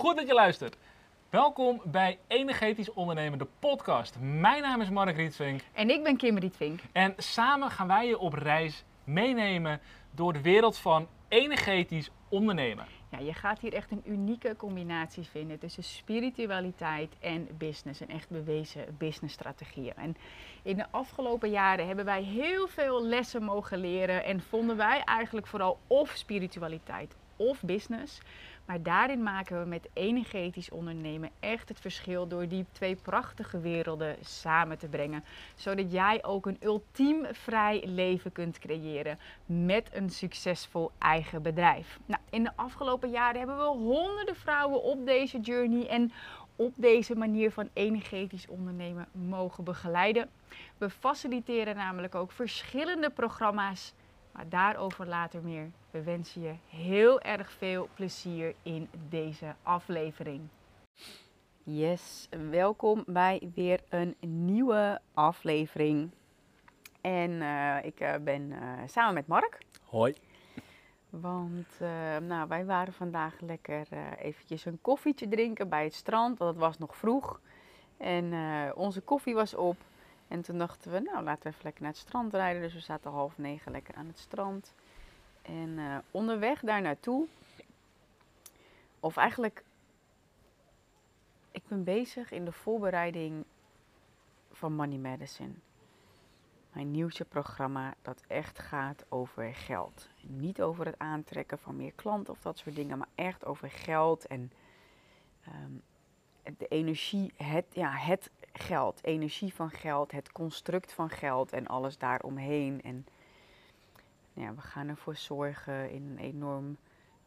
Goed dat je luistert. Welkom bij Energetisch Ondernemen, de podcast. Mijn naam is Mark Rietvink En ik ben Kim Rietvink. en samen gaan wij je op reis meenemen door de wereld van energetisch ondernemen. Ja, je gaat hier echt een unieke combinatie vinden tussen spiritualiteit en business. Een echt bewezen businessstrategieën. En in de afgelopen jaren hebben wij heel veel lessen mogen leren. En vonden wij eigenlijk vooral of spiritualiteit of business. Maar daarin maken we met energetisch ondernemen echt het verschil door die twee prachtige werelden samen te brengen. Zodat jij ook een ultiem vrij leven kunt creëren met een succesvol eigen bedrijf. Nou, in de afgelopen jaren hebben we honderden vrouwen op deze journey en op deze manier van energetisch ondernemen mogen begeleiden. We faciliteren namelijk ook verschillende programma's, maar daarover later meer. We wensen je heel erg veel plezier in deze aflevering. Yes, welkom bij weer een nieuwe aflevering. En eh, ik eh, ben eh, samen met Mark. Hoi. Want eh, nou, wij waren vandaag lekker eh, eventjes een koffietje drinken bij het strand. Want het was nog vroeg. En eh, onze koffie was op. En toen dachten we, nou laten we even lekker naar het strand rijden. Dus we zaten half negen lekker aan het strand. En eh, onderweg daar naartoe. Of eigenlijk, ik ben bezig in de voorbereiding van Money Medicine. Mijn nieuwste programma dat echt gaat over geld. Niet over het aantrekken van meer klanten of dat soort dingen, maar echt over geld en ehm, de energie, het, ja, het geld, energie van geld, het construct van geld en alles daaromheen. En ja, we gaan ervoor zorgen in een enorm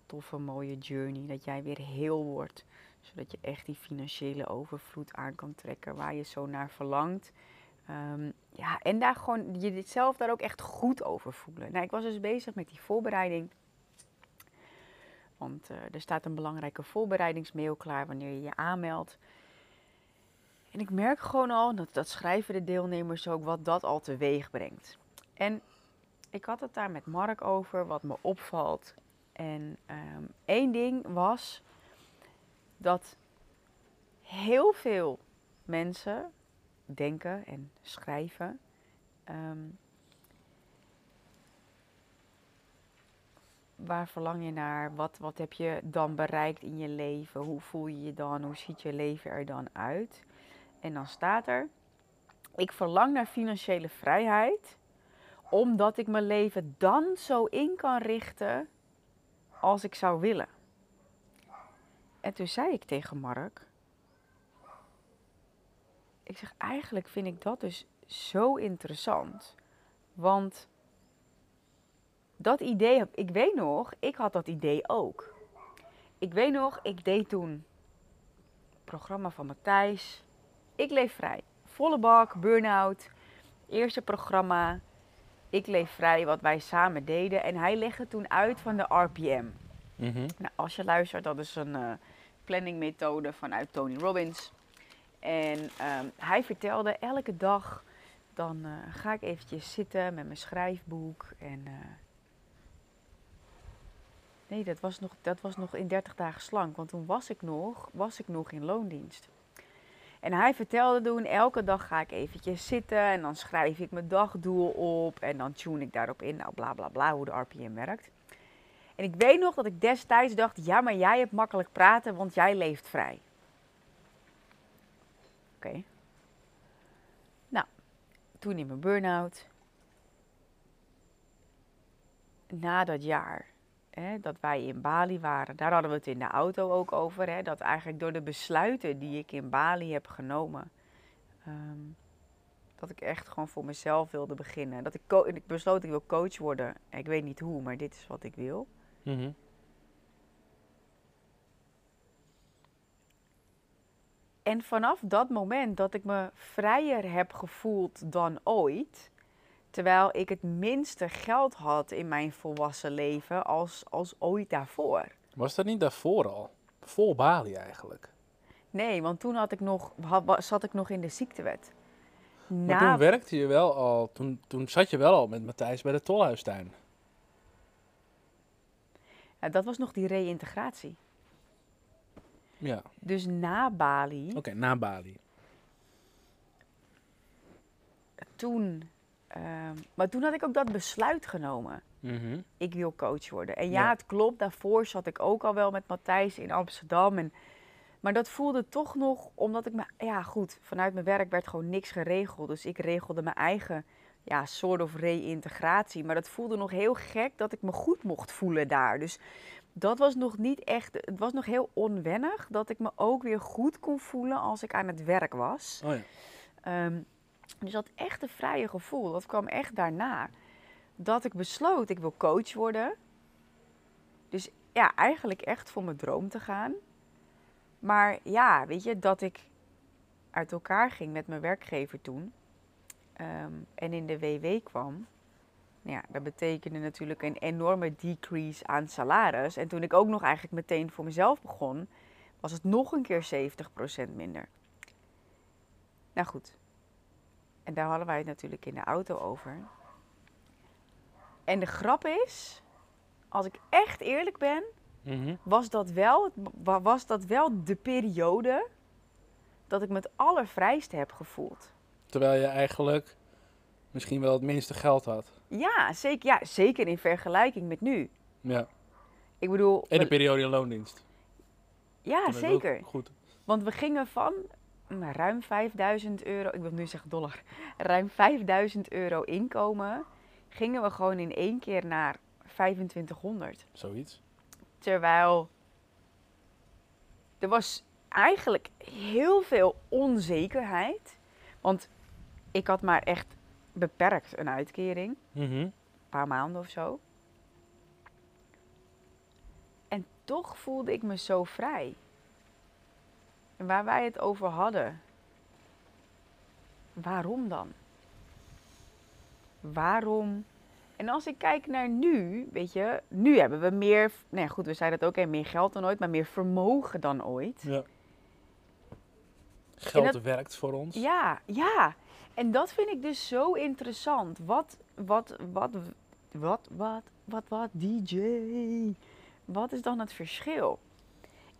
toffe, mooie journey dat jij weer heel wordt. Zodat je echt die financiële overvloed aan kan trekken waar je zo naar verlangt. Ehm, ja, en daar gewoon je dit zelf daar ook echt goed over voelen. Nou, ik was dus bezig met die voorbereiding. Want eh, er staat een belangrijke voorbereidingsmail klaar wanneer je je aanmeldt. En ik merk gewoon al, dat, dat schrijven de deelnemers ook, wat dat al teweeg brengt. En ik had het daar met Mark over, wat me opvalt. En ehm, één ding was dat heel veel mensen denken en schrijven. ehm, waar verlang je naar? Wat, wat heb je dan bereikt in je leven? Hoe voel je je dan? Hoe ziet je leven er dan uit? En dan staat er: Ik verlang naar financiële vrijheid, omdat ik mijn leven dan zo in kan richten als ik zou willen. En toen zei ik tegen Mark: ik zeg, eigenlijk vind ik dat dus zo interessant. Want dat idee, ik weet nog, ik had dat idee ook. Ik weet nog, ik deed toen het programma van Matthijs. Ik leef vrij. Volle bak, burn-out. Eerste programma. Ik leef vrij, wat wij samen deden. En hij legde toen uit van de RPM. Nou, als je luistert, dat is een eh, planningmethode vanuit Tony Robbins. En ehm, hij vertelde elke dag, dan eh, ga ik eventjes zitten met mijn schrijfboek. En eh, nee, dat was, nog, dat was nog in 30 dagen slank, want toen was ik nog, was ik nog in loondienst. En hij vertelde toen, elke dag ga ik eventjes zitten en dan schrijf ik mijn dagdoel op. En dan tune ik daarop in, nou bla bla bla, hoe de RPM werkt. En ik weet nog dat ik destijds dacht, ja, maar jij hebt makkelijk praten, want jij leeft vrij. Oké. Nou, toen in mijn burn-out. Na dat jaar hè, dat wij in Bali waren, daar hadden we het in de auto ook over. Hè, dat eigenlijk door de besluiten die ik in Bali heb genomen, ehm, dat ik echt gewoon voor mezelf wilde beginnen. Dat ik, ik besloot, ik wil coach worden. Ik weet niet hoe, maar dit is wat ik wil. Mhm. En vanaf dat moment dat ik me vrijer heb gevoeld dan ooit, terwijl ik het minste geld had in mijn volwassen leven als, als ooit daarvoor. Was dat niet daarvoor al? Vol Bali eigenlijk. Nee, want toen had ik nog, had- zat ik nog in de ziektewet. Maar Na- toen werkte je wel al, toen, toen zat je wel al met Matthijs bij de Tolhuistuin. Ja, dat was nog die reïntegratie. Ja, Dus na Bali, oké, na Bali. toen, ehm, maar toen had ik ook dat besluit genomen. Mhm. Ik wil coach worden. En ja, Ja. het klopt, daarvoor zat ik ook al wel met Matthijs in Amsterdam. En, maar dat voelde toch nog, omdat ik me, ja goed, vanuit mijn werk werd gewoon niks geregeld. Dus ik regelde mijn eigen, ja, soort of reïntegratie. Maar dat voelde nog heel gek dat ik me goed mocht voelen daar. Dus dat was nog niet echt, het was nog heel onwennig dat ik me ook weer goed kon voelen als ik aan het werk was. Oh ja. Ehm, dus dat echt een vrije gevoel, dat kwam echt daarna. Dat ik besloot, ik wil coach worden. Dus ja, eigenlijk echt voor mijn droom te gaan. Maar ja, weet je, dat ik uit elkaar ging met mijn werkgever toen. ehm, en in de WW kwam. Nou ja, dat betekende natuurlijk een enorme decrease aan salaris. En toen ik ook nog eigenlijk meteen voor mezelf begon, was het nog een keer 70% minder. Nou goed, en daar hadden wij het natuurlijk in de auto over. En de grap is, als ik echt eerlijk ben, Mhm. was dat wel, wa- was dat wel de periode dat ik me het allervrijste heb gevoeld. Terwijl je eigenlijk misschien wel het minste geld had. Ja, zeker, ja, zeker in vergelijking met nu. Ja. Ik bedoel, En de periode in loondienst. ja, zeker. Goed. Want we gingen van ruim 5000 euro, ik wil nu zeggen dollar, ruim 5000 euro inkomen, gingen we gewoon in één keer naar 2500. Zoiets. Terwijl er was eigenlijk heel veel onzekerheid. Want ik had maar echt beperkt een uitkering, Mhm. een paar maanden of zo. En toch voelde ik me zo vrij. En waar wij het over hadden, waarom dan? Waarom? En als ik kijk naar nu, weet je, nu hebben we meer, nee goed, we zeiden het ook, hè, meer geld dan ooit, maar meer vermogen dan ooit. Ja. Geld dat- werkt voor ons. Ja, ja. En dat vind ik dus zo interessant. Wat, wat, wat, wat, wat, wat, wat, DJ? Wat is dan het verschil?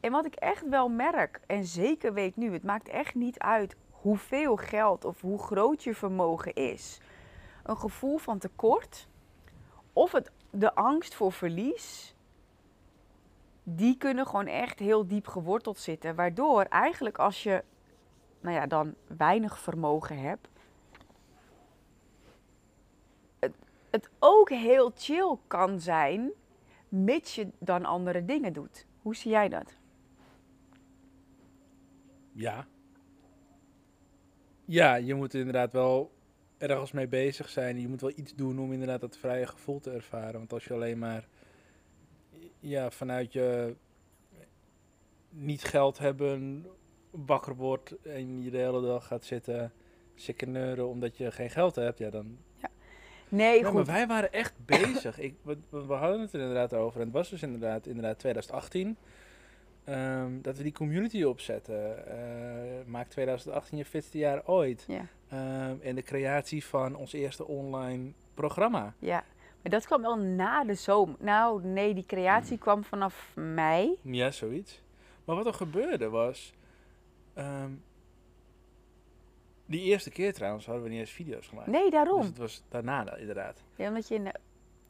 En wat ik echt wel merk, en zeker weet nu, het maakt echt niet uit hoeveel geld of hoe groot je vermogen is. Een gevoel van tekort of het, de angst voor verlies, die kunnen gewoon echt heel diep geworteld zitten. Waardoor eigenlijk als je nou ja, dan weinig vermogen hebt, het, het ook heel chill kan zijn, mits je dan andere dingen doet. Hoe zie jij dat? Ja. Ja, je moet inderdaad wel ergens mee bezig zijn. Je moet wel iets doen om inderdaad dat vrije gevoel te ervaren. Want als je alleen maar ja, vanuit je niet geld hebben wakker wordt en je de hele dag gaat zitten sikkeneuren omdat je geen geld hebt, ja dan... Nee, Ja, maar goed. wij waren echt bezig. Ik, we, we we hadden het er inderdaad over. En het was dus inderdaad, inderdaad 2018. Ehm, dat we die community opzetten. Eh, maak 2018 je fitste jaar ooit. Ja, Ehm, en de creatie van ons eerste online programma. ja. Maar dat kwam wel na de zomer. Nou, nee, die creatie kwam vanaf mei. Ja, zoiets. Maar wat er gebeurde was... ehm, die eerste keer trouwens hadden we niet eens video's gemaakt. Nee, Dus daarom. het was daarna da- inderdaad. Ja, omdat je, in de-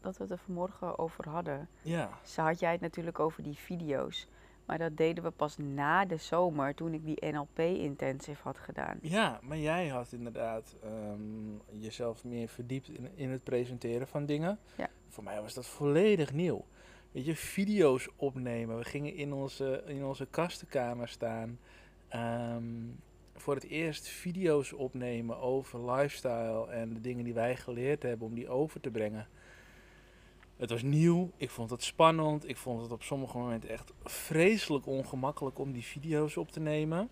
dat we het er vanmorgen over hadden. Ja. Ze had jij het natuurlijk over die video's. Maar dat deden we pas na de zomer, toen ik die NLP-intensive had gedaan. Ja, maar jij had inderdaad ehm, jezelf meer verdiept in, in het presenteren van dingen. Ja. Voor mij was dat volledig nieuw. Weet je, video's opnemen. We gingen in onze, in onze kastenkamer staan. ehm, voor het eerst video's opnemen over lifestyle en de dingen die wij geleerd hebben om die over te brengen. Het was nieuw, ik vond het spannend, ik vond het op sommige momenten echt vreselijk ongemakkelijk om die video's op te nemen.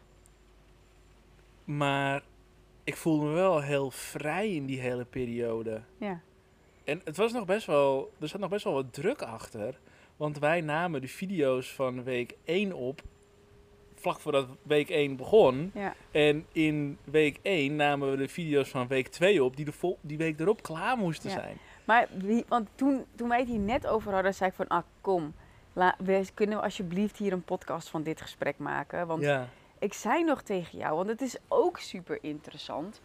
Maar ik voelde me wel heel vrij in die hele periode. Ja. En het was nog best wel, er zat nog best wel wat druk achter. Want wij namen de video's van week 1 op, vlak voordat week 1 begon. Ja. En in week 1 namen we de video's van week 2 op, die, de vol- die week erop klaar moesten Ja. zijn. Maar want toen, toen wij het hier net over hadden, zei ik van, ah kom, La, we, kunnen we alsjeblieft hier een podcast van dit gesprek maken? Want Ja. ik zei nog tegen jou, want het is ook super interessant.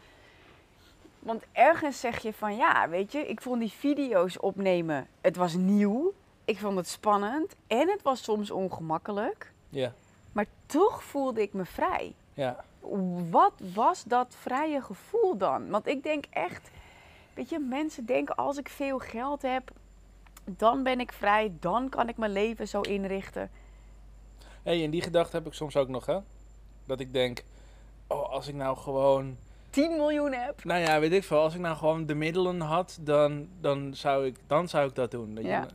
Want ergens zeg je van ja, weet je, ik vond die video's opnemen, het was nieuw. Ik vond het spannend en het was soms ongemakkelijk. Ja. Maar toch voelde ik me vrij. Ja. Wat was dat vrije gevoel dan? Want ik denk echt, weet je, mensen denken als ik veel geld heb, dan ben ik vrij, dan kan ik mijn leven zo inrichten. Hey, en die gedachte heb ik soms ook nog, hè? Dat ik denk, oh, als ik nou gewoon 10 miljoen heb. Nou ja, weet ik veel. Als ik nou gewoon de middelen had, dan, dan, zou, ik, dan zou ik dat doen. je. Ja.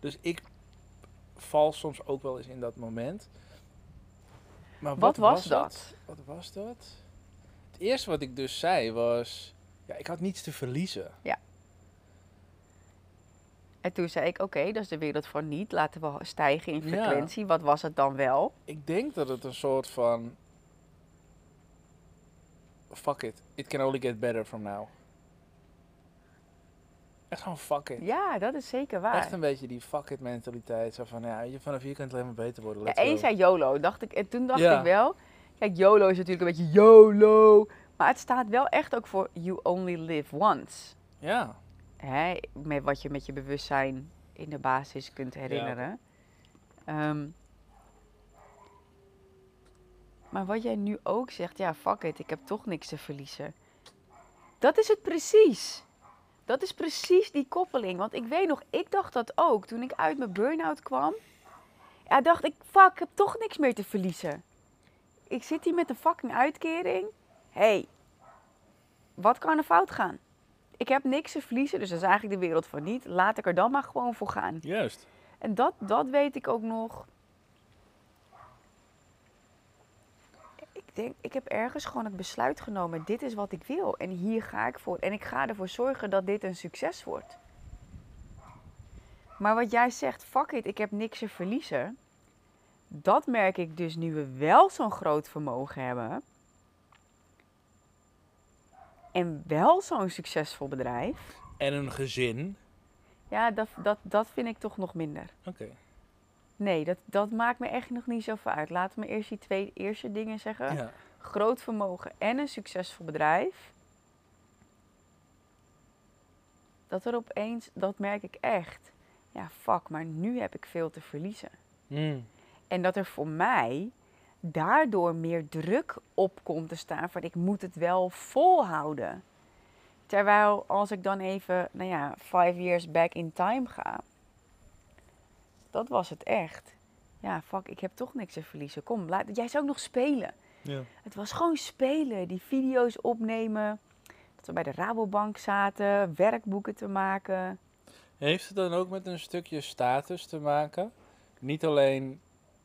Dus ik val soms ook wel eens in dat moment. Maar Wat was dat? Wat was dat? Het eerste wat ik dus zei was... Ja, ik had niets te verliezen. En toen zei ik, oké, dat is de wereld van niet. Laten we stijgen in Ja. frequentie. Wat was het dan wel? Ik denk dat het een soort van... Fuck it. It can only get better from now. Echt gewoon fuck it. Ja, dat is zeker waar. Echt een beetje die fuck it mentaliteit. Zo van, ja, je vanaf hier kan het alleen maar beter worden. Ja, Let's Eén zei YOLO, dacht ik. En toen dacht Ja. ik wel, kijk, YOLO is natuurlijk een beetje YOLO. Maar het staat wel echt ook voor You Only Live Once. Ja. Hè, met wat je met je bewustzijn in de basis kunt herinneren. Ehm, maar wat jij nu ook zegt, ja, fuck it, ik heb toch niks te verliezen. Dat is het precies. Dat is precies die koppeling. Want ik weet nog, ik dacht dat ook. Toen ik uit mijn burn-out kwam, ja, dacht ik, fuck, ik heb toch niks meer te verliezen. Ik zit hier met een fucking uitkering. Hey, wat kan er fout gaan? Ik heb niks te verliezen, dus dat is eigenlijk de wereld van niet. Laat ik er dan maar gewoon voor gaan. Juist. En dat, dat weet ik ook nog. Ik denk, ik heb ergens gewoon het besluit genomen. Dit is wat ik wil. En hier ga ik voor. En ik ga ervoor zorgen dat dit een succes wordt. Maar wat jij zegt, fuck it, ik heb niks te verliezen. Dat merk ik dus nu we wel zo'n groot vermogen hebben. En wel zo'n succesvol bedrijf. En een gezin. Ja, dat, dat, dat vind ik toch nog minder. Oké. Nee, dat, dat maakt me echt nog niet zoveel uit. Laten we eerst die twee eerste dingen zeggen. Ja. Groot vermogen en een succesvol bedrijf. Dat er opeens, dat merk ik echt. Ja, fuck, maar nu heb ik veel te verliezen. Mm. En dat er voor mij daardoor meer druk op komt te staan van ik moet het wel volhouden. Terwijl als ik dan even, nou ja, five years back in time ga. Dat was het echt. Ja, fuck, ik heb toch niks te verliezen. Kom, laat, jij zou ook nog spelen. Ja. Het was gewoon spelen, die video's opnemen. Dat we bij de Rabobank zaten, werkboeken te maken. Heeft het dan ook met een stukje status te maken? Niet alleen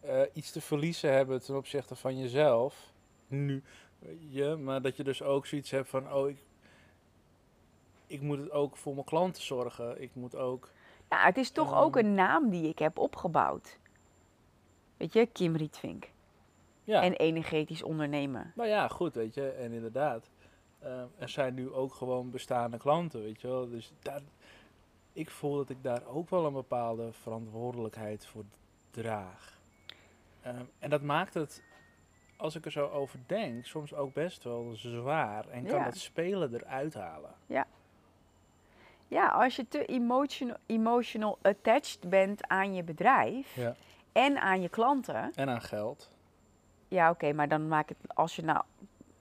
eh, iets te verliezen hebben ten opzichte van jezelf, nu, je, maar dat je dus ook zoiets hebt van, oh, ik, ik moet het ook voor mijn klanten zorgen. Ik moet ook, Ja, het is toch Ehm. ook een naam die ik heb opgebouwd. Weet je, Kim Rietvink. ja, En energetisch ondernemen. nou ja, goed, weet je, en inderdaad. eh, er zijn nu ook gewoon bestaande klanten, weet je wel. Dus daar, ik voel dat ik daar ook wel een bepaalde verantwoordelijkheid voor draag. Ehm, en dat maakt het, als ik er zo over denk, soms ook best wel zwaar. En kan Ja. het spelen eruit halen. Ja, als je te emotional, emotional attached bent aan je bedrijf Ja. en aan je klanten. En aan geld. Ja, oké, maar dan maak het, als je nou,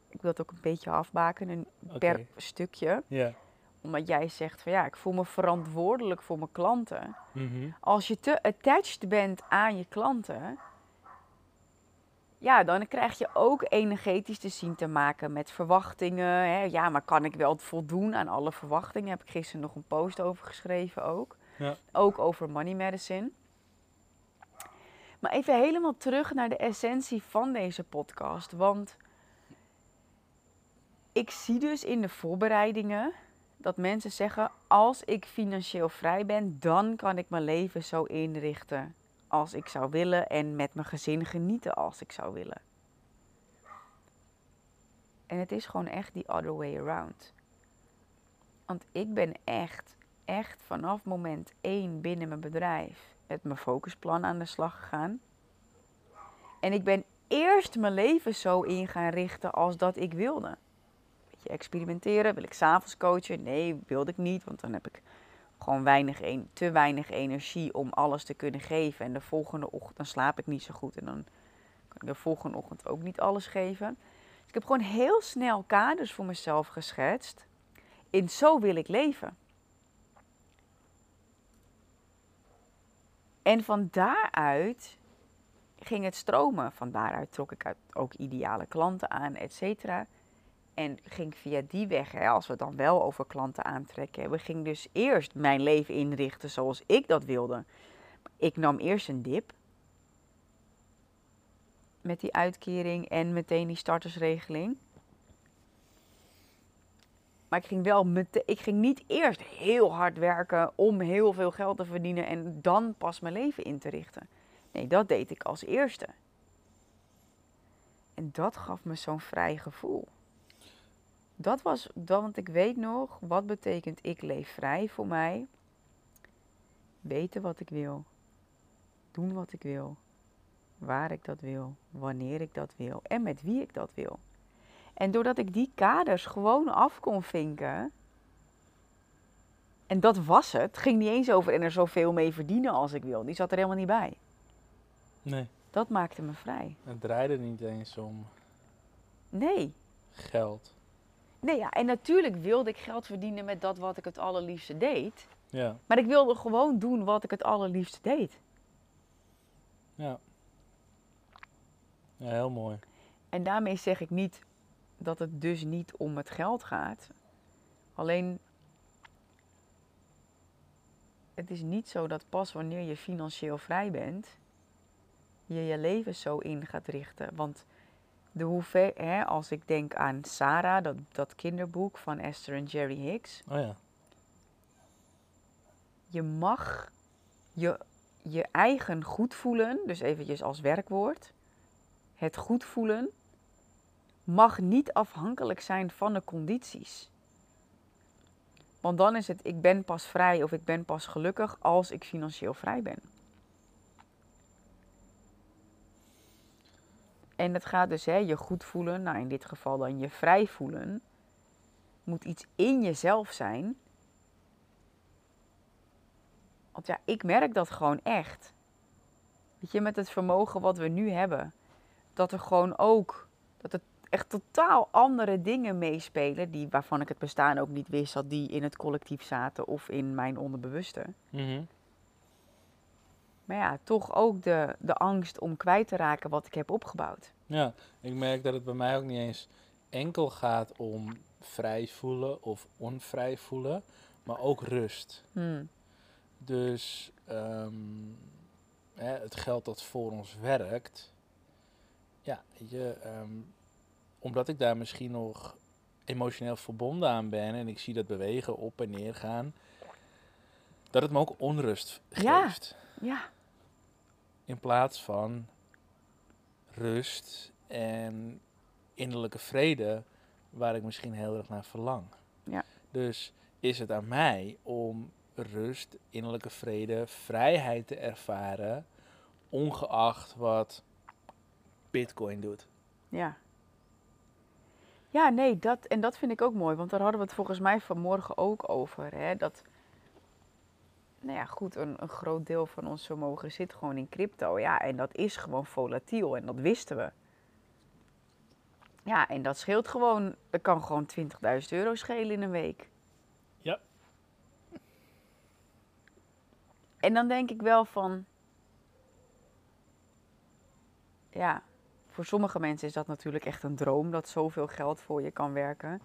ik wil het ook een beetje afbakenen Oké. per stukje. Ja. Omdat jij zegt van ja, ik voel me verantwoordelijk voor mijn klanten. Mhm. Als je te attached bent aan je klanten, ja, dan krijg je ook energetisch te zien te maken met verwachtingen. Hè. Ja, maar kan ik wel voldoen aan alle verwachtingen? Heb ik gisteren nog een post over geschreven ook. Ja. Ook over money medicine. Maar even helemaal terug naar de essentie van deze podcast. Want ik zie dus in de voorbereidingen dat mensen zeggen: als ik financieel vrij ben, dan kan ik mijn leven zo inrichten als ik zou willen en met mijn gezin genieten als ik zou willen. En het is gewoon echt die other way around. Want ik ben echt, echt vanaf moment één binnen mijn bedrijf met mijn focusplan aan de slag gegaan. En ik ben eerst mijn leven zo in gaan richten als dat ik wilde. Beetje experimenteren. Wil ik s'avonds coachen? Nee, wilde ik niet. Want dan heb ik gewoon weinig te weinig energie om alles te kunnen geven. En de volgende ochtend slaap ik niet zo goed. En dan kan ik de volgende ochtend ook niet alles geven. Dus ik heb gewoon heel snel kaders voor mezelf geschetst. In zo wil ik leven. En van daaruit ging het stromen. Van daaruit trok ik ook ideale klanten aan, et cetera. En ging via die weg, hè, als we het dan wel over klanten aantrekken hebben, ging dus eerst mijn leven inrichten zoals ik dat wilde. Ik nam eerst een dip met die uitkering en meteen die startersregeling. Maar ik ging wel ik ging niet eerst heel hard werken om heel veel geld te verdienen en dan pas mijn leven in te richten. Nee, dat deed ik als eerste. En dat gaf me zo'n vrij gevoel. Dat was, dat, want ik weet nog, wat betekent ik leef vrij voor mij? Weten wat ik wil. Doen wat ik wil. Waar ik dat wil. Wanneer ik dat wil. En met wie ik dat wil. En doordat ik die kaders gewoon af kon vinken. En dat was het. Het ging niet eens over en er zoveel mee verdienen als ik wil. Die zat er helemaal niet bij. Nee, Dat maakte me vrij. het draaide niet eens om Nee. geld. Nee, ja. En natuurlijk wilde ik geld verdienen met dat wat ik het allerliefste deed. Ja, Maar ik wilde gewoon doen wat ik het allerliefste deed. ja. Ja, heel mooi. En daarmee zeg ik niet dat het dus niet om het geld gaat. Alleen, het is niet zo dat pas wanneer je financieel vrij bent, je je leven zo in gaat richten. Want de hoeveel, hè, als ik denk aan Sarah, dat, dat kinderboek van Esther en Jerry Hicks. Oh ja. je mag je, je eigen goed voelen, dus eventjes als werkwoord, het goed voelen, mag niet afhankelijk zijn van de condities. Want dan is het, ik ben pas vrij of ik ben pas gelukkig als ik financieel vrij ben. En het gaat dus, hè, je goed voelen, nou in dit geval dan je vrij voelen, moet iets in jezelf zijn want ja, ik merk dat gewoon echt. Weet je, met het vermogen wat we nu hebben. Dat er gewoon ook, dat er echt totaal andere dingen meespelen. Die, waarvan ik het bestaan ook niet wist dat die in het collectief zaten of in mijn onderbewuste. Mhm. Maar ja, toch ook de, de angst om kwijt te raken wat ik heb opgebouwd. Ja, ik merk dat het bij mij ook niet eens enkel gaat om vrij voelen of onvrij voelen, maar ook rust. Hmm. Dus ehm, hè, het geld dat voor ons werkt, ja, je, ehm, omdat ik daar misschien nog emotioneel verbonden aan ben en ik zie dat bewegen op en neer gaan, dat het me ook onrust geeft. Ja, In plaats van rust en innerlijke vrede, waar ik misschien heel erg naar verlang. Ja. Dus is het aan mij om rust, innerlijke vrede, vrijheid te ervaren, ongeacht wat Bitcoin doet. ja. Ja, nee, dat, en dat vind ik ook mooi. Want daar hadden we het volgens mij vanmorgen ook over. Hè? Dat, nou ja, goed, een, een groot deel van ons vermogen zit gewoon in crypto. Ja, en dat is gewoon volatiel en dat wisten we. Ja, en dat scheelt gewoon, dat kan gewoon 20.000 euro schelen in een week. Ja. En dan denk ik wel van, ja, voor sommige mensen is dat natuurlijk echt een droom dat zoveel geld voor je kan werken.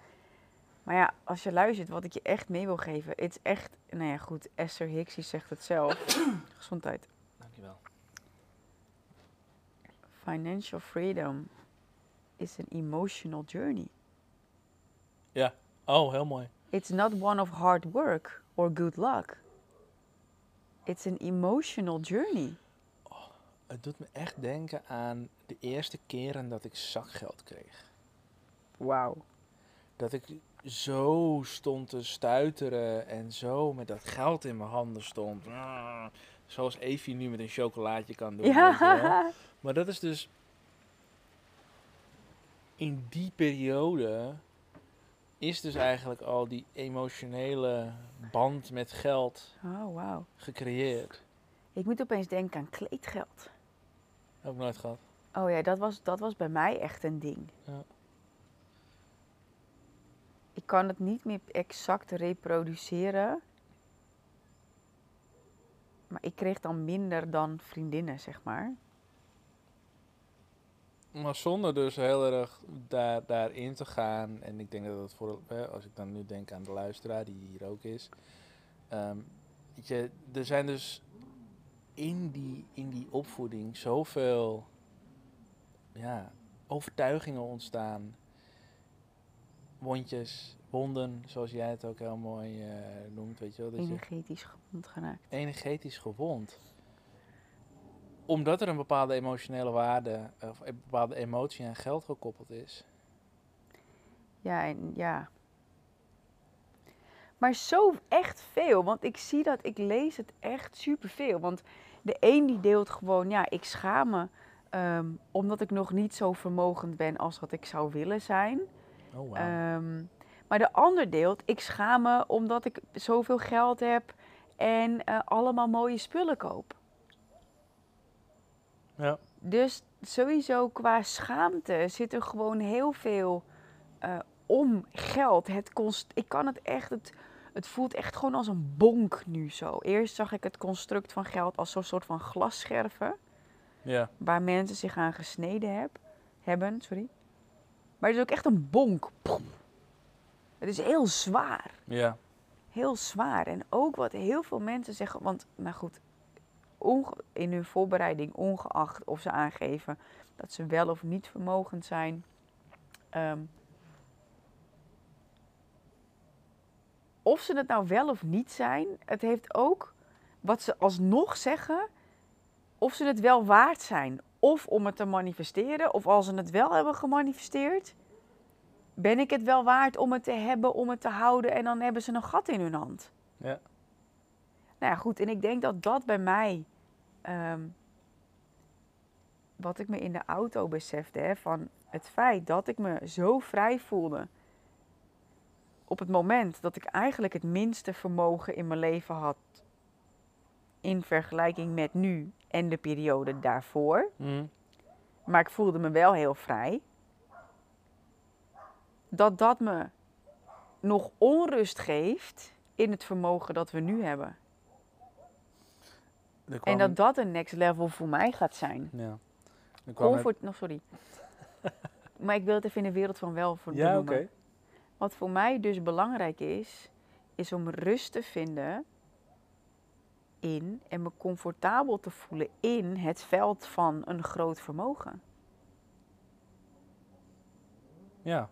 Maar ja, als je luistert wat ik je echt mee wil geven, het is echt, nou ja goed, Esther Hicks die zegt het zelf. Gezondheid. Dankjewel. Financial freedom is an emotional journey. Oh, heel mooi. It's not one of hard work or good luck. It's an emotional journey. Het doet me echt denken aan de eerste keren dat ik zakgeld kreeg. Wauw. dat ik zo stond te stuiteren en zo met dat geld in mijn handen stond. Ah, Zoals Evie nu met een chocolaatje kan doen. Ja. Maar dat is dus in die periode is dus eigenlijk al die emotionele band met geld Oh, wauw. gecreëerd. Ik moet opeens denken aan kleedgeld. Heb ik nooit gehad. Oh ja, dat was, dat was bij mij echt een ding. Ja. Kan het niet meer exact reproduceren. Maar ik kreeg dan minder dan vriendinnen, zeg maar. Maar zonder dus heel erg daar, daarin te gaan. En ik denk dat het voor, als ik dan nu denk aan de luisteraar die hier ook is. ehm, weet je, er zijn dus in die, in die opvoeding zoveel ja, overtuigingen ontstaan. Wondjes, wonden, zoals jij het ook heel mooi eh, noemt. Weet je wel, dat je Energetisch gewond geraakt. energetisch gewond. Omdat er een bepaalde emotionele waarde of een bepaalde emotie aan geld gekoppeld is. Ja, en ja. Maar zo echt veel, want ik zie dat, ik lees het echt superveel. Want de een die deelt gewoon, ja, ik schaam me ehm, omdat ik nog niet zo vermogend ben als wat ik zou willen zijn. Oh Ehm, maar de ander deelt, ik schaam me omdat ik zoveel geld heb en eh, allemaal mooie spullen koop. ja. Dus sowieso qua schaamte zit er gewoon heel veel eh, om geld. Het const ik kan het echt, het, het voelt echt gewoon als een bonk nu zo. Eerst zag ik het construct van geld als zo'n soort van glasscherven. ja. Waar mensen zich aan gesneden heb, hebben. Sorry. Maar het is ook echt een bonk. Poem. Het is heel zwaar. Ja. Heel zwaar. En ook wat heel veel mensen zeggen. Want, nou goed. in hun voorbereiding, ongeacht of ze aangeven dat ze wel of niet vermogend zijn. ehm, of ze het nou wel of niet zijn, het heeft ook wat ze alsnog zeggen, of ze het wel waard zijn. Of om het te manifesteren, of als ze het wel hebben gemanifesteerd, ben ik het wel waard om het te hebben, om het te houden en dan hebben ze een gat in hun hand. Ja. Nou ja, goed, en ik denk dat dat bij mij, ehm, wat ik me in de auto besefte, hè, van het feit dat ik me zo vrij voelde op het moment dat ik eigenlijk het minste vermogen in mijn leven had in vergelijking met nu en de periode daarvoor. Mhm. Maar ik voelde me wel heel vrij. Dat dat me nog onrust geeft in het vermogen dat we nu hebben. Kwam- En dat dat een next level voor mij gaat zijn. Ja. Comfort, nog sorry. maar ik wil het even in de wereld van wel voor Ja, oké. Wat voor mij dus belangrijk is, is om rust te vinden in en me comfortabel te voelen in het veld van een groot vermogen. Ja.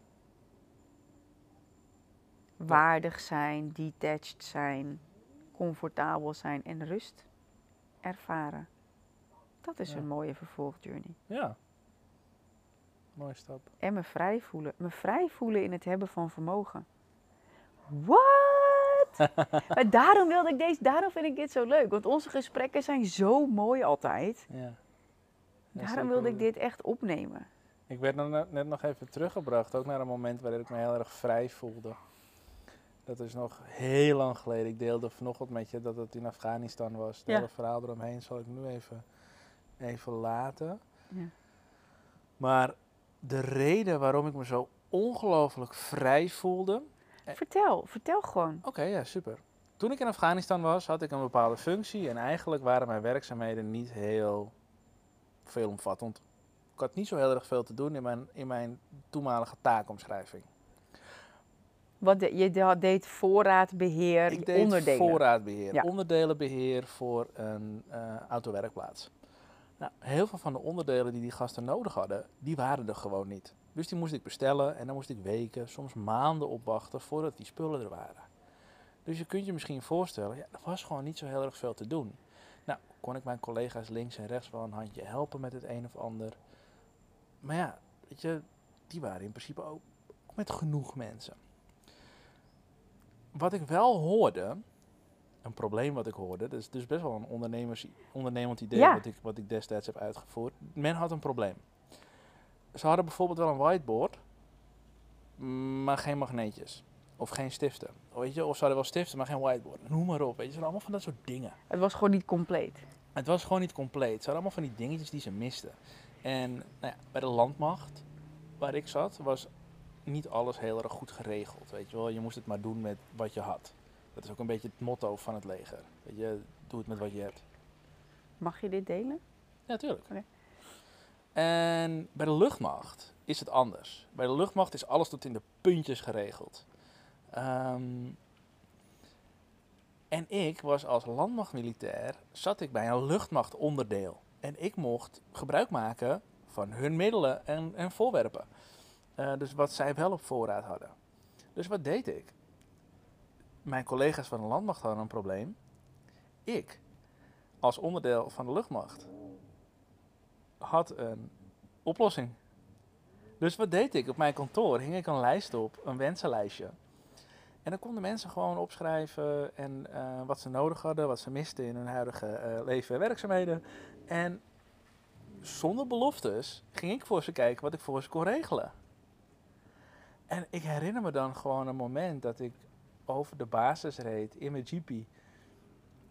Waardig zijn, detached zijn, comfortabel zijn en rust ervaren. Dat is Ja. een mooie vervolgjourney. Ja. Mooie stap. En me vrij voelen. Me vrij voelen in het hebben van vermogen. What? maar daarom wilde ik deze, daarom vind ik dit zo leuk. Want onze gesprekken zijn zo mooi altijd. Ja. Ja, daarom wilde ik dit echt opnemen. Ik werd net nog even teruggebracht, ook naar een moment waarin ik me heel erg vrij voelde. Dat is nog heel lang geleden. Ik deelde vanochtend met je dat het in Afghanistan was. Het Ja. hele verhaal eromheen zal ik nu even, even laten. Ja. Maar de reden waarom ik me zo ongelooflijk vrij voelde. Eh. Vertel, vertel gewoon. Oké, ja, super. Toen ik in Afghanistan was, had ik een bepaalde functie. En eigenlijk waren mijn werkzaamheden niet heel veelomvattend. Ik had niet zo heel erg veel te doen in mijn, in mijn toenmalige taakomschrijving. Wat de- je de- deed voorraadbeheer, Ik deed onderdelen. voorraadbeheer, Ja. onderdelenbeheer voor een eh, autowerkplaats. Nou, heel veel van de onderdelen die die gasten nodig hadden, die waren er gewoon niet. Dus die moest ik bestellen en dan moest ik weken, soms maanden opwachten voordat die spullen er waren. Dus je kunt je misschien voorstellen, ja, er was gewoon niet zo heel erg veel te doen. Nou, kon ik mijn collega's links en rechts wel een handje helpen met het een of ander. Maar ja, weet je, die waren in principe ook met genoeg mensen. Wat ik wel hoorde, een probleem wat ik hoorde. Dat is dus best wel een ondernemers, ondernemend idee Ja. wat, ik, wat ik destijds heb uitgevoerd. Men had een probleem. Ze hadden bijvoorbeeld wel een whiteboard, maar geen magneetjes. Of geen stiften. Weet je? Of ze hadden wel stiften, maar geen whiteboard. Noem maar op. Weet je? Ze hadden allemaal van dat soort dingen. Het was gewoon niet compleet. Het was gewoon niet compleet. Ze hadden allemaal van die dingetjes die ze misten. En nou ja, bij de landmacht, waar ik zat, was niet alles heel erg goed geregeld. Weet je wel, je moest het maar doen met wat je had. Dat is ook een beetje het motto van het leger. Weet je, doe het met wat je hebt. Mag je dit delen? Ja, tuurlijk. Oké. En bij de luchtmacht is het anders. Bij de luchtmacht is alles tot in de puntjes geregeld. Ehm, en ik was als landmachtmilitair, zat ik bij een luchtmachtonderdeel. En ik mocht gebruik maken van hun middelen en, en voorwerpen. Eh, dus wat zij wel op voorraad hadden. Dus wat deed ik? Mijn collega's van de landmacht hadden een probleem. Ik, als onderdeel van de luchtmacht, had een oplossing. Dus wat deed ik? Op mijn kantoor hing ik een lijst op, een wensenlijstje. En dan konden mensen gewoon opschrijven en eh, wat ze nodig hadden, wat ze misten in hun huidige eh, leven en werkzaamheden. En zonder beloftes ging ik voor ze kijken wat ik voor ze kon regelen. En ik herinner me dan gewoon een moment dat ik over de basis reed in mijn jeepie.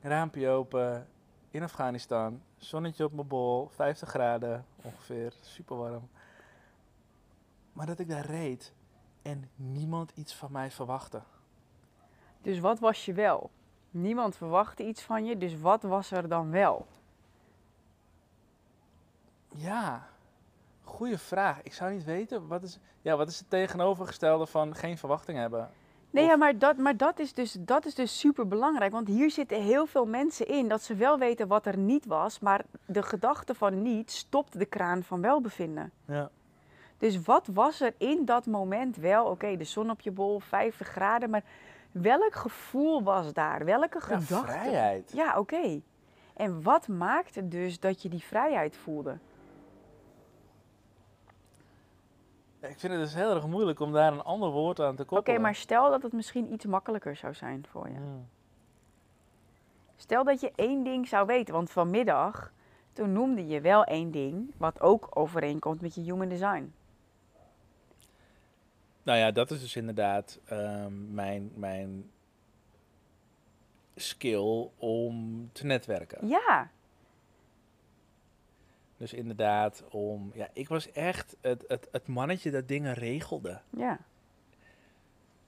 Raampje open, in Afghanistan, zonnetje op mijn bol, 50 graden ongeveer, super warm. Maar dat ik daar reed en niemand iets van mij verwachtte. Dus wat was je wel? Niemand verwachtte iets van je, dus wat was er dan wel? Ja, goede vraag. Ik zou niet weten, wat is, ja, wat is het tegenovergestelde van geen verwachting hebben? Nee, Of- ja, maar, dat, maar dat, is dus, dat is dus super belangrijk. Want hier zitten heel veel mensen in dat ze wel weten wat er niet was, maar de gedachte van niet stopt de kraan van welbevinden. Ja. Dus wat was er in dat moment wel? Oké, de zon op je bol, 50 graden, maar welk gevoel was daar? Welke Ja, gedachte? vrijheid. Ja, oké. En wat maakte dus dat je die vrijheid voelde? Ik vind het dus heel erg moeilijk om daar een ander woord aan te Oké, koppelen. maar stel dat het misschien iets makkelijker zou zijn voor je. Hmm. Stel dat je één ding zou weten, want vanmiddag, toen noemde je wel één ding, wat ook overeenkomt met je human design. Nou ja, dat is dus inderdaad ehm, mijn, mijn skill om te netwerken. Ja, Dus inderdaad om... Ja, ik was echt het, het, het mannetje dat dingen regelde. ja.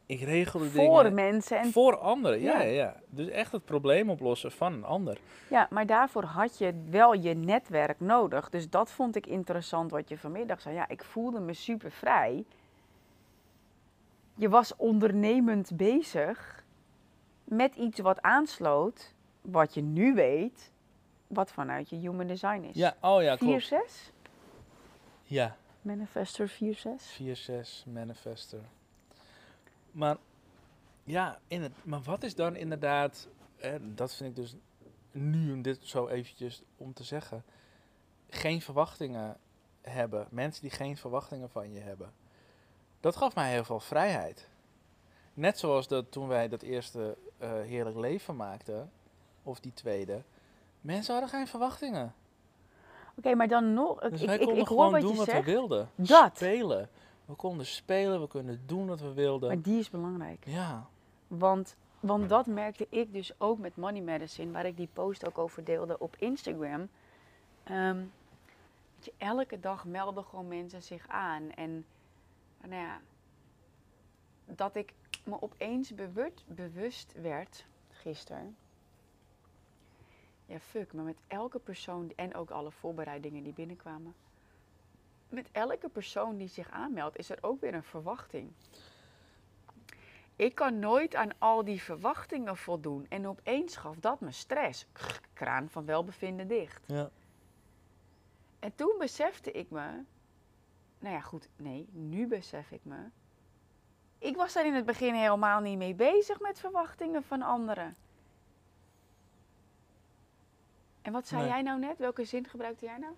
Ik regelde Voor dingen... mensen. En, Voor anderen, ja, Ja. ja, ja. Dus echt het probleem oplossen van een ander. ja, maar daarvoor had je wel je netwerk nodig. Dus dat vond ik interessant wat je vanmiddag zei. Ja, ik voelde me super vrij. Je was ondernemend bezig met iets wat aansloot, wat je nu weet, wat vanuit je human design is. Ja, oh ja, 4, klopt. 6? Ja, Manifester 4, 6? 4-6 manifester. Maar ja, in het, maar wat is dan inderdaad, hè, dat vind ik dus nu om dit zo eventjes om te zeggen, geen verwachtingen hebben, mensen die geen verwachtingen van je hebben. Dat gaf mij heel veel vrijheid. Net zoals dat toen wij dat eerste eh, heerlijk leven maakten, of die tweede, mensen hadden geen verwachtingen. Oké, maar dan nog. Dus ik, wij ik, konden ik hoor gewoon wat doen je wat zegt. we wilden. Dat. Spelen. We konden spelen, we konden doen wat we wilden. Maar die is belangrijk. Ja. Want, want dat merkte ik dus ook met Money Medicine, waar ik die post ook over deelde op Instagram. Ehm, je, elke dag melden gewoon mensen zich aan. En nou ja, dat ik me opeens bewust, bewust werd gisteren. Ja, fuck, maar met elke persoon en ook alle voorbereidingen die binnenkwamen. Met elke persoon die zich aanmeldt, is er ook weer een verwachting. Ik kan nooit aan al die verwachtingen voldoen. En opeens gaf dat me stress. Kraan van welbevinden dicht. ja. En toen besefte ik me. Nou ja, goed, nee, nu besef ik me. Ik was daar in het begin helemaal niet mee bezig met verwachtingen van anderen. En wat zei Nee. jij nou net? Welke zin gebruikte jij nou?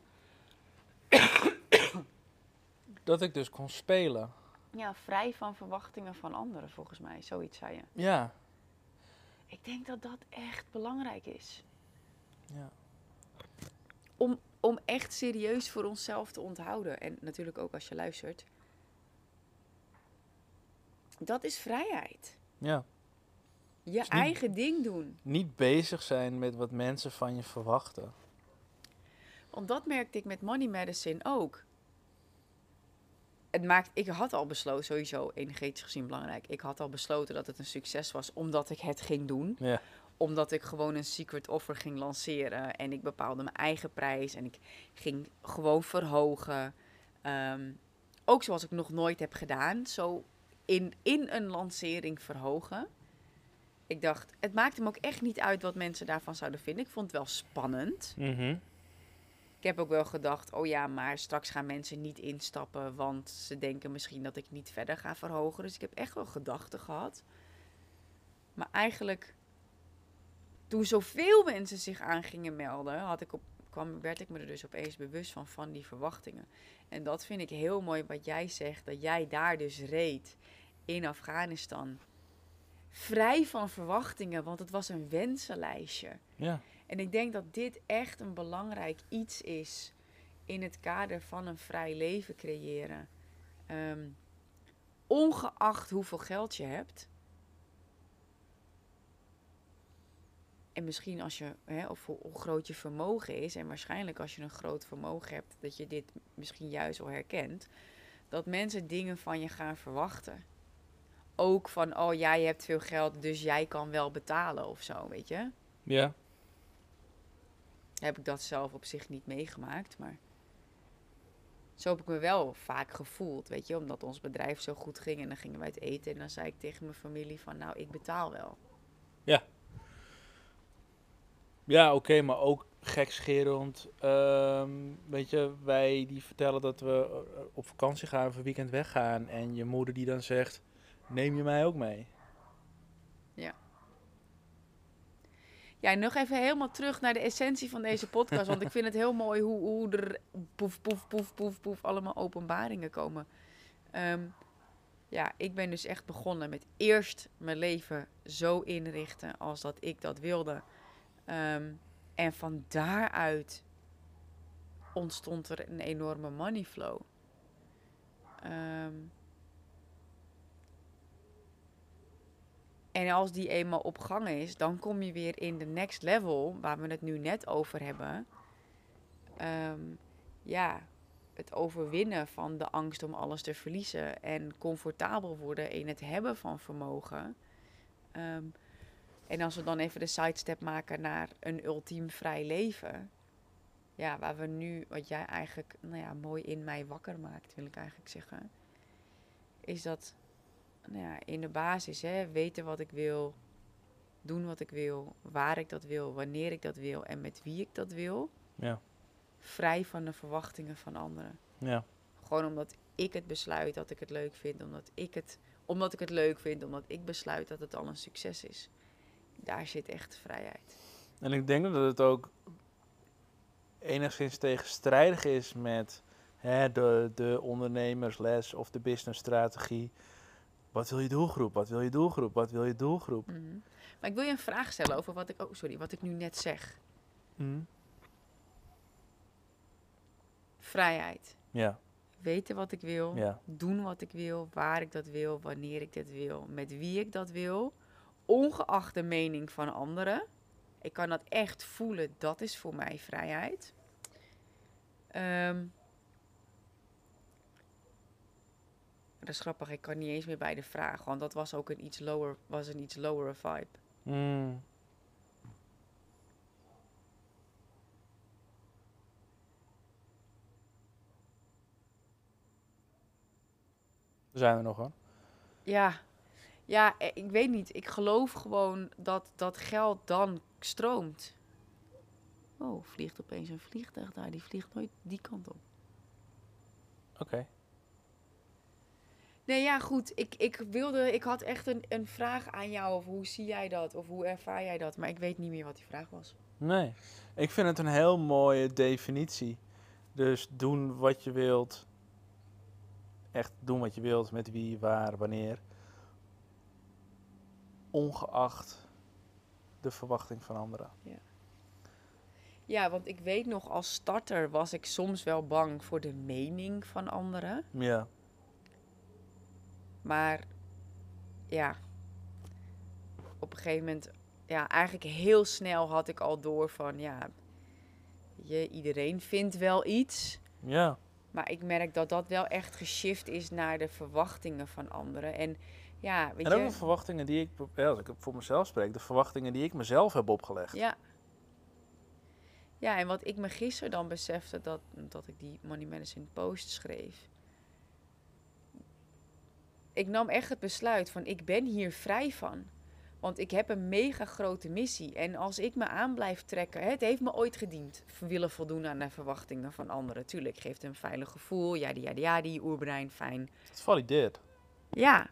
Dat ik dus kon spelen. Ja, vrij van verwachtingen van anderen, volgens mij. Zoiets zei je. Ja. Ik denk dat dat echt belangrijk is. Ja. Om, om echt serieus voor onszelf te onthouden. En natuurlijk ook als je luistert. Dat is vrijheid. ja. Je niet- eigen ding doen. Niet bezig zijn met wat mensen van je verwachten. Want dat merkte ik met Money Medicine ook. Het maakt, ik had al besloten, sowieso energetisch gezien belangrijk. Ik had al besloten dat het een succes was omdat ik het ging doen. Ja. Omdat ik gewoon een secret offer ging lanceren. En ik bepaalde mijn eigen prijs. En ik ging gewoon verhogen. Ehm, ook zoals ik nog nooit heb gedaan. Zo in, in een lancering verhogen. Ik dacht, het maakte me ook echt niet uit wat mensen daarvan zouden vinden. Ik vond het wel spannend. Mhm. Ik heb ook wel gedacht, oh ja, maar straks gaan mensen niet instappen, want ze denken misschien dat ik niet verder ga verhogen. Dus ik heb echt wel gedachten gehad. Maar eigenlijk, toen zoveel mensen zich aan gingen melden, had ik op, kwam, werd ik me er dus opeens bewust van, van die verwachtingen. En dat vind ik heel mooi wat jij zegt, dat jij daar dus reed in Afghanistan. Vrij van verwachtingen, want het was een wensenlijstje. Ja. En ik denk dat dit echt een belangrijk iets is in het kader van een vrij leven creëren. Ehm, ongeacht hoeveel geld je hebt. En misschien als je, hè, of hoe, groot je vermogen is, en waarschijnlijk als je een groot vermogen hebt, dat je dit misschien juist wel herkent, dat mensen dingen van je gaan verwachten. Ook van, oh jij hebt veel geld, dus jij kan wel betalen of zo, weet je Ja. heb ik dat zelf op zich niet meegemaakt. Maar zo heb ik me wel vaak gevoeld, weet je, omdat ons bedrijf zo goed ging. En dan gingen wij het eten en dan zei ik tegen mijn familie van, nou, ik betaal wel. Ja, oké, maar ook gekscherend. Ehm, weet je, wij die vertellen dat we eh, op vakantie gaan, voor weekend weggaan. En je moeder die dan zegt, neem je mij ook mee? Ja, en nog even helemaal terug naar de essentie van deze podcast. want ik vind het heel mooi hoe, hoe er poef, poef, poef, poef, poef allemaal openbaringen komen. Ehm, ja, ik ben dus echt begonnen met eerst mijn leven zo inrichten als dat ik dat wilde. Ehm, en van daaruit ontstond er een enorme money flow. Ehm, en als die eenmaal op gang is, dan kom je weer in de next level, waar we het nu net over hebben. Ehm, ja, het overwinnen van de angst om alles te verliezen en comfortabel worden in het hebben van vermogen. Ehm, en als we dan even de sidestep maken naar een ultiem vrij leven. Ja, waar we nu, wat jij eigenlijk nou ja, mooi in mij wakker maakt, wil ik eigenlijk zeggen. Is dat nou ja, in de basis, hè, weten wat ik wil, doen wat ik wil, waar ik dat wil, wanneer ik dat wil en met wie ik dat wil. Ja. Vrij van de verwachtingen van anderen. Ja. Gewoon omdat ik het besluit dat ik het leuk vind, omdat ik het, omdat ik het leuk vind, omdat ik besluit dat het al een succes is. Daar zit echt vrijheid. En ik denk dat het ook enigszins tegenstrijdig is met hè, de, de ondernemersles of de businessstrategie. Wat wil je doelgroep? Wat wil je doelgroep? Wat wil je doelgroep? Mhm. Maar ik wil je een vraag stellen over wat ik, oh, sorry, wat ik nu net zeg. Hm? Vrijheid. Ja, Weten wat ik wil, ja, doen wat ik wil, waar ik dat wil, wanneer ik dat wil, met wie ik dat wil, ongeacht de mening van anderen. Ik kan dat echt voelen, dat is voor mij vrijheid. Ehm, dat is grappig, ik kan niet eens meer bij de vraag, want dat was ook een iets lower, was een iets lower vibe. Hm. Daar zijn we nog hoor. Ja, ja, eh, ik weet niet. Ik geloof gewoon dat dat geld dan stroomt. Oh, vliegt opeens een vliegtuig daar. Die vliegt nooit die kant op. Oké. Nee, ja, goed. Ik, ik wilde, ik had echt een, een vraag aan jou. Of hoe zie jij dat? Of hoe ervaar jij dat? Maar ik weet niet meer wat die vraag was. Nee, ik vind het een heel mooie definitie. Dus doen wat je wilt. Echt doen wat je wilt, met wie, waar, wanneer. Ongeacht de verwachting van anderen. Ja, want ik weet nog als starter was ik soms wel bang voor de mening van anderen. Ja. Maar ja, op een gegeven moment, ja, eigenlijk heel snel had ik al door van ja, je, iedereen vindt wel iets. Ja. Maar ik merk dat dat wel echt geshift is naar de verwachtingen van anderen. En ja, weet En ook je. de verwachtingen die ik, ja, als ik voor mezelf spreek, de verwachtingen die ik mezelf heb opgelegd. Ja. Ja, en wat ik me gisteren dan besefte, dat, dat ik die Money Medicine post schreef. Ik nam echt het besluit van, ik ben hier vrij van. Want ik heb een mega grote missie. En als ik me aan blijf trekken, het heeft me ooit gediend. Willen voldoen aan de verwachtingen van anderen. Tuurlijk, geeft een veilig gevoel. Ja, die, ja, die, ja, die, oerbrein, fijn. Het valideert. Ja.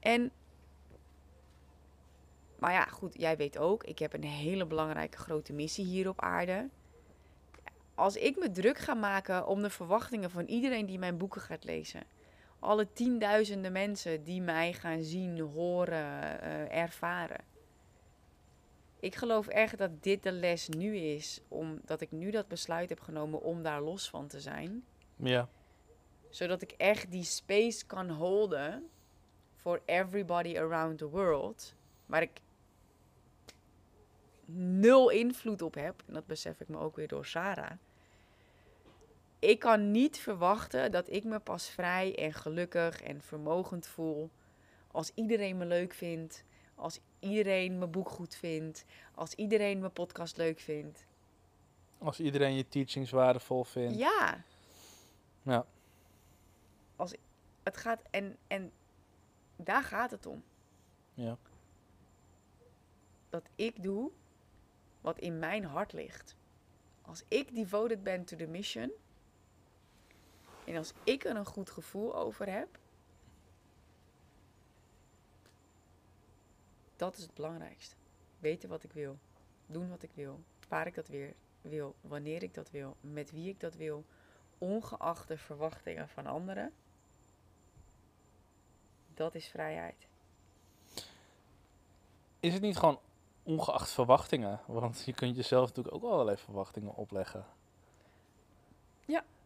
En. Maar ja, goed, jij weet ook, ik heb een hele belangrijke grote missie hier op aarde. Als ik me druk ga maken om de verwachtingen van iedereen die mijn boeken gaat lezen. Alle tienduizenden mensen die mij gaan zien, horen, eh, ervaren. Ik geloof echt dat dit de les nu is, omdat ik nu dat besluit heb genomen om daar los van te zijn Ja. zodat ik echt die space kan holden for everybody around the world, waar ik nul invloed op heb. En dat besef ik me ook weer door Sarah. Ik kan niet verwachten dat ik me pas vrij en gelukkig en vermogend voel als iedereen me leuk vindt, als iedereen mijn boek goed vindt, als iedereen mijn podcast leuk vindt. Als iedereen je teachings waardevol vindt. Ja. Ja. Als het gaat en en daar gaat het om. Ja. Dat ik doe wat in mijn hart ligt. Als ik devoted ben to the mission en als ik er een goed gevoel over heb, dat is het belangrijkste. Weten wat ik wil, doen wat ik wil, waar ik dat weer wil, wanneer ik dat wil, met wie ik dat wil, ongeacht de verwachtingen van anderen. Dat is vrijheid. Is het niet gewoon ongeacht verwachtingen? Want je kunt jezelf natuurlijk ook allerlei verwachtingen opleggen.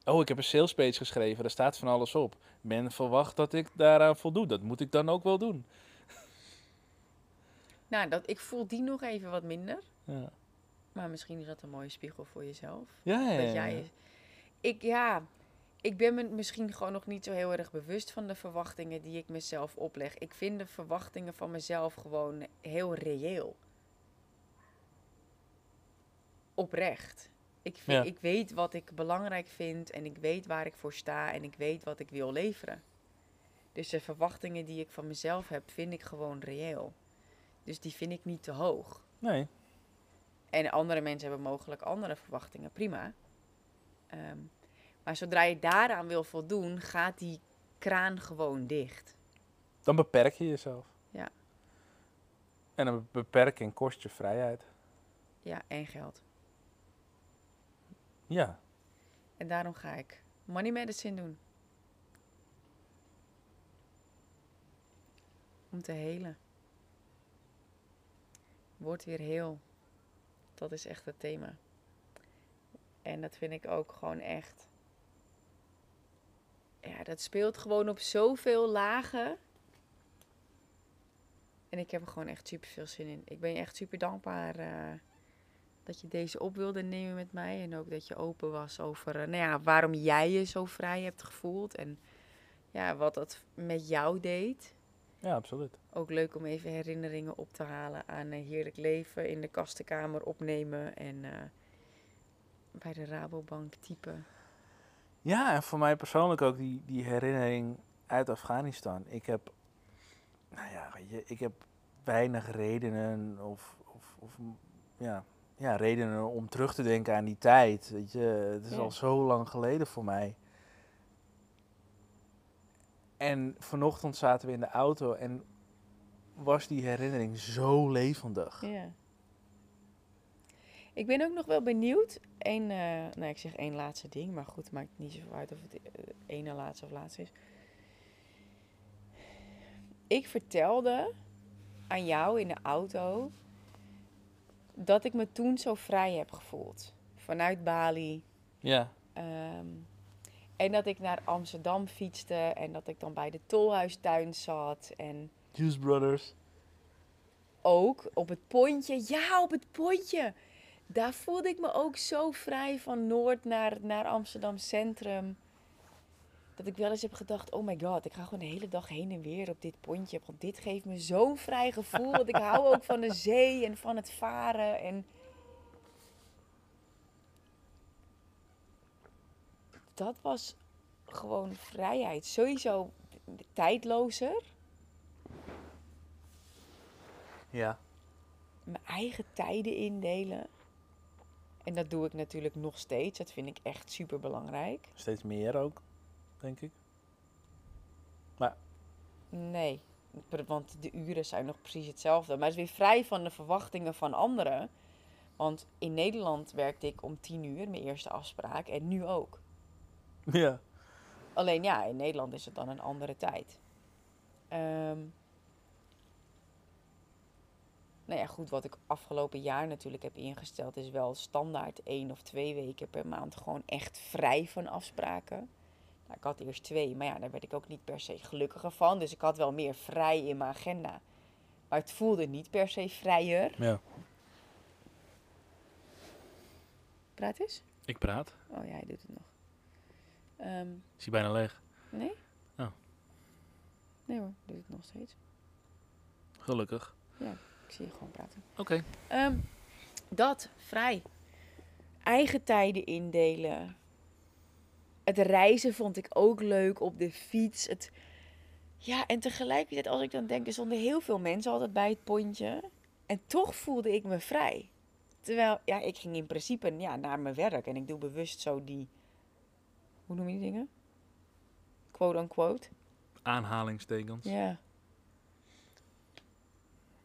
Oh, ik heb een sales page geschreven, daar staat van alles op. Men verwacht dat ik daaraan voldoe. Dat moet ik dan ook wel doen. Nou, dat, ik voel die nog even wat minder. Ja, Maar misschien is dat een mooie spiegel voor jezelf. ja, ja. Dat jij, ik, ja, ik ben me misschien gewoon nog niet zo heel erg bewust van de verwachtingen die ik mezelf opleg. Ik vind de verwachtingen van mezelf gewoon heel reëel. Oprecht. Ik, vind, Ja. ik weet wat ik belangrijk vind en ik weet waar ik voor sta en ik weet wat ik wil leveren. Dus de verwachtingen die ik van mezelf heb, vind ik gewoon reëel. Dus die vind ik niet te hoog. Nee, En andere mensen hebben mogelijk andere verwachtingen, prima. Ehm, maar zodra je daaraan wil voldoen, gaat die kraan gewoon dicht. dan beperk je jezelf. Ja. En een beperking kost je vrijheid. Ja, en geld. Ja, En daarom ga ik money medicine doen. Om te helen. Word weer heel. Dat is echt het thema. En dat vind ik ook gewoon echt. Ja, dat speelt gewoon op zoveel lagen. En ik heb er gewoon echt super veel zin in. Ik ben echt super dankbaar eh, dat je deze op wilde nemen met mij. En ook dat je open was over eh, nou ja, waarom jij je zo vrij hebt gevoeld. En ja, wat dat met jou deed. ja, absoluut. Ook leuk om even herinneringen op te halen aan een heerlijk leven in de kastenkamer opnemen en eh, bij de Rabobank typen. Ja, en voor mij persoonlijk ook die, die herinnering uit Afghanistan. Ik heb, nou ja, ik heb weinig redenen of, of, of ja, ja, redenen om terug te denken aan die tijd. Weet je, het is Ja. al zo lang geleden voor mij. En vanochtend zaten we in de auto en was die herinnering zo levendig. Ja. Ik ben ook nog wel benieuwd. Eén, eh nou ik zeg één laatste ding, maar goed, maakt niet zoveel uit of het eh, ene laatste of laatste is. Ik vertelde aan jou in de auto dat ik me toen zo vrij heb gevoeld. Vanuit Bali. Ja. Ehm, en dat ik naar Amsterdam fietste en dat ik dan bij de tolhuistuin zat. En Hughes Brothers. ook op het pontje. Ja, op het pontje. Daar voelde ik me ook zo vrij van Noord naar, naar Amsterdam Centrum. Dat ik wel eens heb gedacht, oh my god, ik ga gewoon de hele dag heen en weer op dit pontje. Want dit geeft me zo'n vrij gevoel. Want ik hou ook van de zee en van het varen. En dat was gewoon vrijheid. Sowieso tijdlozer. Ja. mijn eigen tijden indelen. En dat doe ik natuurlijk nog steeds. Dat vind ik echt super belangrijk. Steeds meer ook, denk ik. Nee, want de uren zijn nog precies hetzelfde. Maar het is weer vrij van de verwachtingen van anderen. Want in Nederland werkte ik om tien uur, mijn eerste afspraak. En nu ook. Ja. Alleen ja, in Nederland is het dan een andere tijd. Ehm nou ja, goed, wat ik afgelopen jaar natuurlijk heb ingesteld, is wel standaard één of twee weken per maand gewoon echt vrij van afspraken. Nou, ik had eerst twee, maar ja, daar werd ik ook niet per se gelukkiger van. Dus ik had wel meer vrij in mijn agenda. Maar het voelde niet per se vrijer. Ja. Praat eens? Ik praat. Oh ja, hij doet het nog. Ehm, Is hij bijna leeg? nee? Oh. Nee hoor, doet het nog steeds. Gelukkig. Ik zie je gewoon praten. Oké. Ehm, dat, vrij. Eigen tijden indelen. Het reizen vond ik ook leuk op de fiets. Het, ja, en tegelijkertijd als ik dan denk, er stonden heel veel mensen altijd bij het pontje. En toch voelde ik me vrij. Terwijl, ja, ik ging in principe ja, naar mijn werk. En ik doe bewust zo die, hoe noem je die dingen? Quote unquote. Aanhalingstekens. Ja.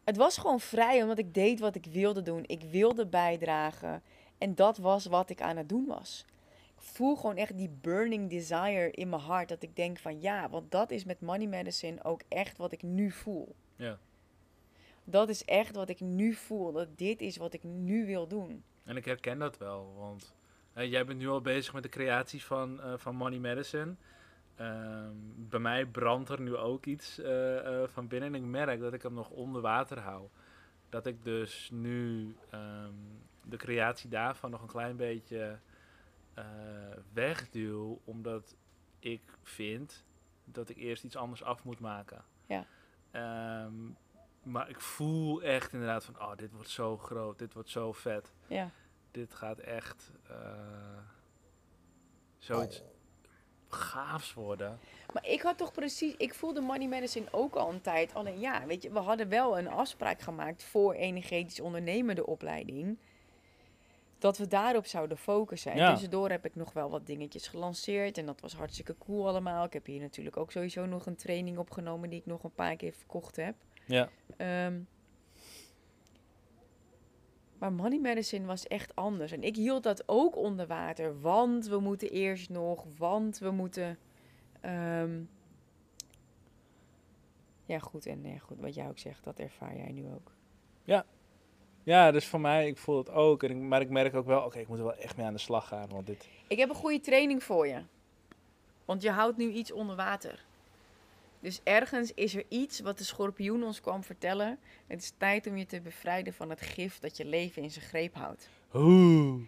Het was gewoon vrij omdat ik deed wat ik wilde doen. Ik wilde bijdragen. En dat was wat ik aan het doen was. Voel gewoon echt die burning desire in mijn hart. Dat ik denk van ja, want dat is met Money Medicine ook echt wat ik nu voel. Ja. Dat is echt wat ik nu voel. Dat dit is wat ik nu wil doen. En ik herken dat wel, want eh, jij bent nu al bezig met de creaties van, eh, van Money Medicine. Ehm, bij mij brandt er nu ook iets eh, van binnen en ik merk dat ik hem nog onder water hou. Dat ik dus nu ehm, de creatie daarvan nog een klein beetje eh, wegduw, omdat ik vind dat ik eerst iets anders af moet maken. Ja. Ehm, maar ik voel echt inderdaad van, oh, dit wordt zo groot, dit wordt zo vet Ja. dit gaat echt eh, zoiets gaafs worden. Maar ik had toch precies, ik voelde Money Medicine ook al een tijd. Alleen ja, weet je, we hadden wel een afspraak gemaakt voor energetisch ondernemen, de opleiding. Dat we daarop zouden focussen. En Ja. tussendoor heb ik nog wel wat dingetjes gelanceerd. En dat was hartstikke cool allemaal. Ik heb hier natuurlijk ook sowieso nog een training opgenomen die ik nog een paar keer verkocht heb. Ja. Ehm, maar Money Medicine was echt anders. En ik hield dat ook onder water. Want we moeten eerst nog. Want we moeten. ehm, ja, goed. En nee, goed, wat jij ook zegt, dat ervaar jij nu ook. ja, dus voor mij, ik voel het ook. En ik, maar ik merk ook wel, oké, ik moet er wel echt mee aan de slag gaan. Want dit, Ik heb een goede training voor je. Want je houdt nu iets onder water. Dus ergens is er iets wat de schorpioen ons kwam vertellen. Het is tijd om je te bevrijden van het gif dat je leven in zijn greep houdt. Oeh.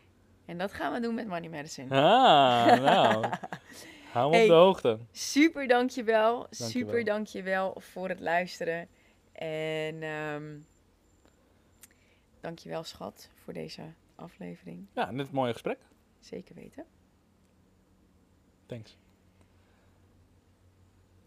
En dat gaan we doen met Money Medicine. Ah, nou. Hou Hey. op de hoogte. Super dankjewel. Dankjewel. Super dankjewel voor het luisteren. En ehm dankjewel schat voor deze aflevering. Ja, dit mooie gesprek. Zeker weten. Thanks.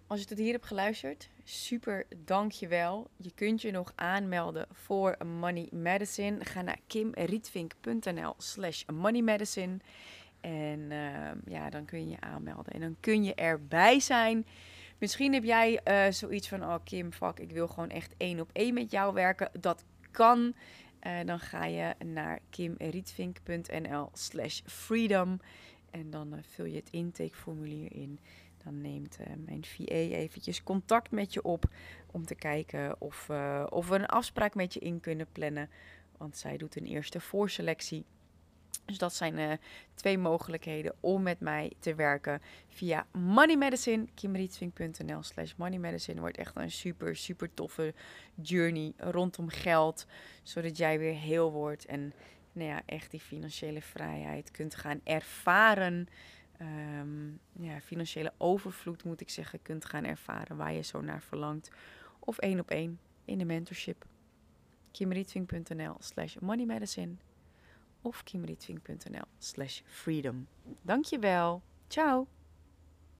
Als je tot hier hebt geluisterd, super dankjewel. Je kunt je nog aanmelden voor Money Medicine. Ga naar kimrietvink.nl slash moneymedicine. En ehm, ja, dan kun je je aanmelden. En dan kun je erbij zijn. Misschien heb jij eh, zoiets van, oh Kim, fuck, ik wil gewoon echt één op één met jou werken. Dat kan. Eh, dan ga je naar kimrietvink.nl slash freedom. En dan eh, vul je het intakeformulier in. Dan neemt eh, mijn VA eventjes contact met je op om te kijken of, of we een afspraak met je in kunnen plannen want zij doet een eerste voorselectie. Dus dat zijn eh, twee mogelijkheden om met mij te werken via Money Medicine. kimrietvink.nl slash moneymedicine wordt echt een super, super toffe journey rondom geld. Zodat jij weer heel wordt en nou ja, echt die financiële vrijheid kunt gaan ervaren. Ehm, ja, financiële overvloed moet ik zeggen, kunt gaan ervaren waar je zo naar verlangt. Of één op één in de mentorship. kimrietvink.nl slash moneymedicine of kimrietvink.nl slash freedom. Dankjewel. Ciao.